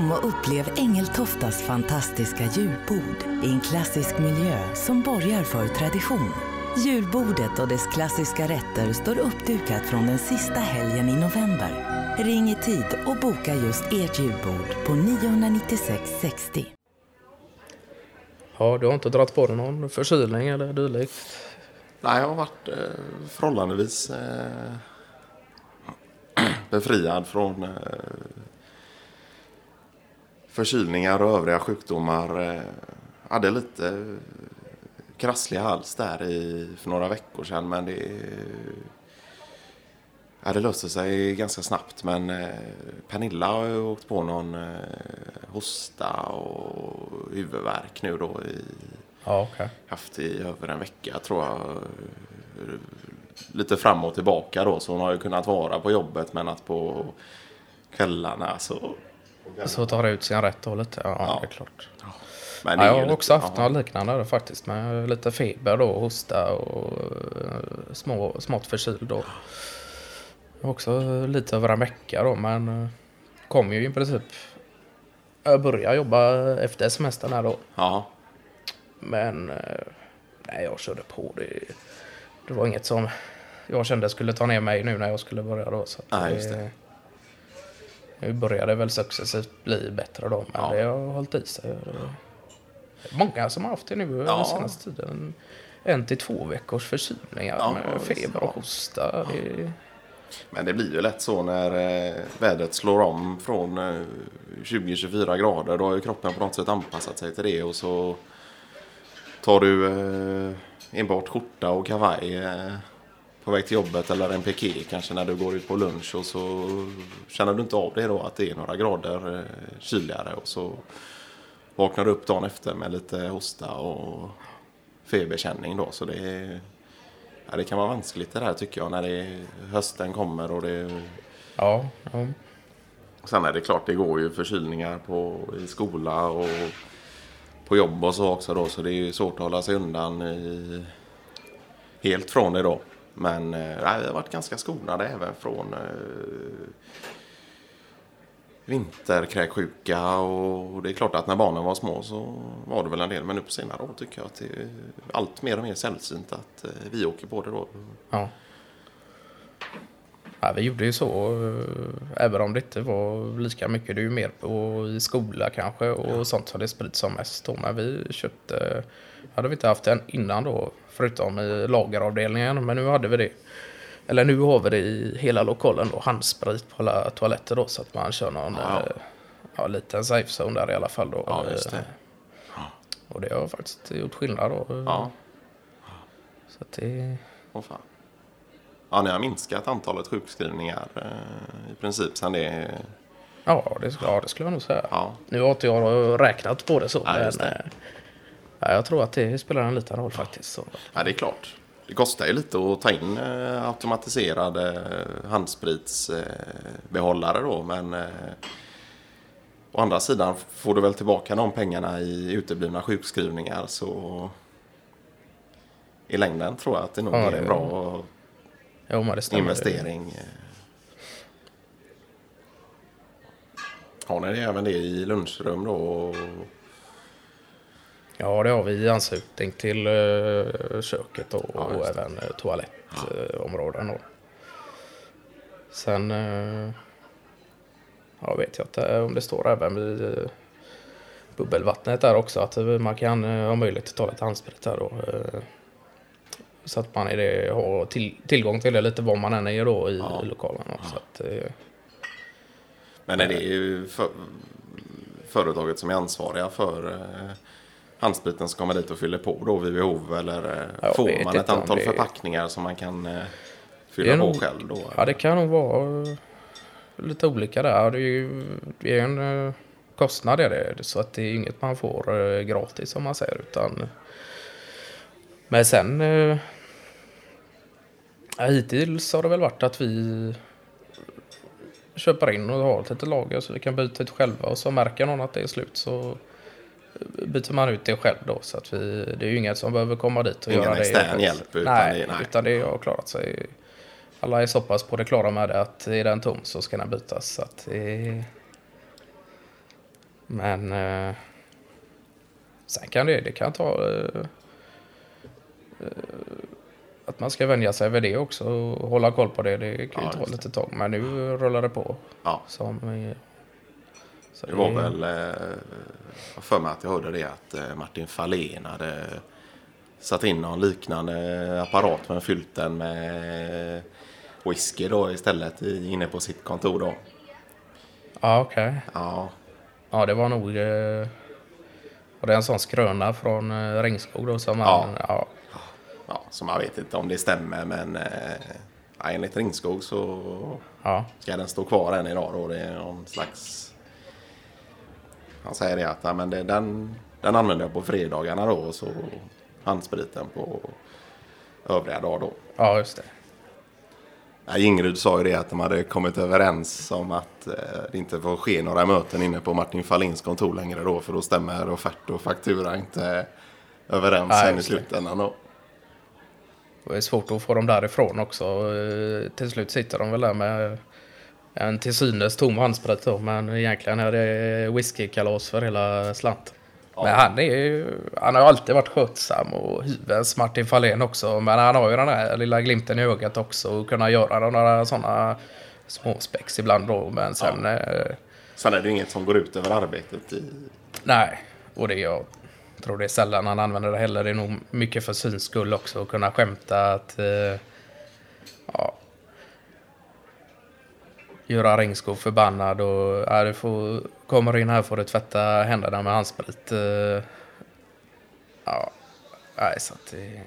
Kom och upplev Ängeltoftas fantastiska julbord i en klassisk miljö som borgar för tradition. Julbordet och dess klassiska rätter står uppdukat från den sista helgen i november. Ring i tid och boka just ert julbord på 99660. Ja, du har inte dragit på dig någon förkylning eller dylikt? Nej, jag har varit eh, förhållandevis eh, befriad från eh, förkylningar och övriga sjukdomar. Eh, hade lite krasslig hals där i, för några veckor sedan, men det Ja, det löste sig ganska snabbt men eh, Pernilla har ju åkt på någon eh, hosta och huvudvärk nu då i, Ja, okej. haft i över en vecka tror jag. Lite fram och tillbaka då så hon har ju kunnat vara på jobbet men att på kvällarna så... Så tar det ut sin rätt och lite. Ja, Ja. det är klart. Men Ja, jag har lite- också haft några liknande faktiskt med lite feber då, hosta och eh, små, smått förkyld då. Också lite över en vecka då, men eh, kom ju i princip. Jag började jobba efter semestern här då, Ja, men eh, nej, jag körde på. Det, det var inget som jag kände skulle ta ner mig nu när jag skulle börja då. Så att Nej. Nu började det väl successivt bli bättre då, men Ja. det har hållit i sig. Många som har haft det nu Ja. den senaste tiden. En till två veckors förkylningar Ja, med feber och hosta. Det, men det blir ju lätt så när eh, vädret slår om från eh, 20-24 grader. Då har ju kroppen på något sätt anpassat sig till det och så tar du eh, enbart skjorta och kavaj eh, på väg till jobbet eller en piké kanske när du går ut på lunch och så känner du inte av det då att det är några grader eh, kyligare och så vaknar du upp dagen efter med lite hosta och feberkänning då så det är Ja, det kan vara vanskligt det där tycker jag när det hösten kommer och det ja, ja, Sen är det klart, det går ju förkylningar på, i skola och på jobb och så också då. Så det är ju svårt att hålla sig undan i, helt från det då. Men eh, nej, vi har varit ganska skonade även från eh, vinterkräksjuka. Och det är klart att när barnen var små så var det väl en del. Men nu på senare år tycker jag att det är allt mer och mer sällsynt att eh, vi åker på det då. ja. Ja, vi gjorde ju så, eh, även om det inte var lika mycket. Det är ju mer på i skola kanske och sånt som det sprids som mest. Då. Men vi köpte, hade vi inte haft den innan då, förutom i lageravdelningen. Men nu hade vi det. Eller nu har vi det i hela lokalen då, handsprit på alla toaletter då. Så att man kör någon Ja. ja. Ja, liten safe zone där i alla fall då. Ja, just det. Eh, Och det har faktiskt gjort skillnad då. Ja, Så att det, Åh fan. Ja, ni har minskat antalet sjukskrivningar eh, i princip sen det... ja, det, ja, det skulle jag nog säga. Ja, Nu har inte jag räknat på det så, Nej, men det. eh, ja, jag tror att det spelar en liten roll faktiskt. Så. ja, det är klart. Det kostar ju lite att ta in eh, automatiserade eh, handspritsbehållare då, men å andra sidan får du väl tillbaka de pengarna i uteblivna sjukskrivningar så i längden tror jag att det nog Ja, är bra Jo, men det stämmer. investering. Har ni det även det i lunchrum då? Ja, det har vi i anslutning till uh, köket och, Ja, och även uh, toalettområden. då. Sen ja, vet jag inte om det står även vid bubbelvattnet där också att man kan ha möjlighet att ta lite handsprit där då. Så att man är det, har till, tillgång till det lite var man än är då i, Ja. lokalen. då. Så att, uh, Men är det ju för, företaget som är ansvariga för eh, handspriten som kommer dit och fyller på då vid behov? Eller eh, Jag får man ett om antal det- förpackningar som man kan eh, fylla på nog- själv då? Ja, det kan nog vara eh, lite olika där. Det är ju det är en eh, kostnad är det. Så att det är inget man får eh, gratis som man säger. Utan... Men sen... Ja, hittills har det väl varit att vi köper in och har ett litet lager så vi kan byta ut själva. Och så märker någon att det är slut så byter man ut det själv då. Så att vi, det är ju inget som behöver komma dit och Ingen göra det. extern hjälp, utan nej, det- nej. utan det har klarat sig. Alla är så pass på det klara med det att är den tom så ska den bytas. Så att det, Men eh, sen kan det, det kan ta eh, eh, att man ska vänja sig vid det också och hålla koll på det. Det kan ju Ja, ta lite tag. Men nu rullar det på. Ja, Som, eh, så det var väl... Eh, jag för mig att jag hörde det att eh, Martin Fahlén hade satt in någon liknande apparat men fyllt den med whisky då istället inne på sitt kontor då. Ja, okej. Ja, Ja, det var nog... Och det är en sån skröna från Ringskog då som Ja. han... Ja. Ja, så man vet inte om det stämmer men eh, ja, enligt Ringskog så ja. ska den stå kvar än idag då. Det är någon slags... Han säger det att ja, men det, den, den använder jag på fredagarna då och så handspriten på övriga dagar då. ja, just det. Ja, Ingrid sa ju det att de hade kommit överens om att eh, det inte får ske några möten inne på Martin Fahlins kontor längre då för då stämmer offert och faktura inte överens Nej, sen i slutändan då. Det är svårt att få dem därifrån också. Eh, Till slut sitter de väl där med en till synes tom handsprit då, men egentligen är det whiskykalas för hela slanten. Men han, är ju, han har alltid varit skötsam och hyvens Martin Fahlén också. Men han har ju den här lilla glimten i ögat också och kunna göra några sådana småspex ibland då. Men sen, eh, Sen är det ju inget som går ut över arbetet i... nej. Och det jag tror det är sällan han använder det heller. Det är nog mycket för syns skull också att kunna skämta att eh, ja, göra Ringskog förbannad och ja, du får, kommer in här får du tvätta händerna med handsprit. Eh, ja, nej, så att det...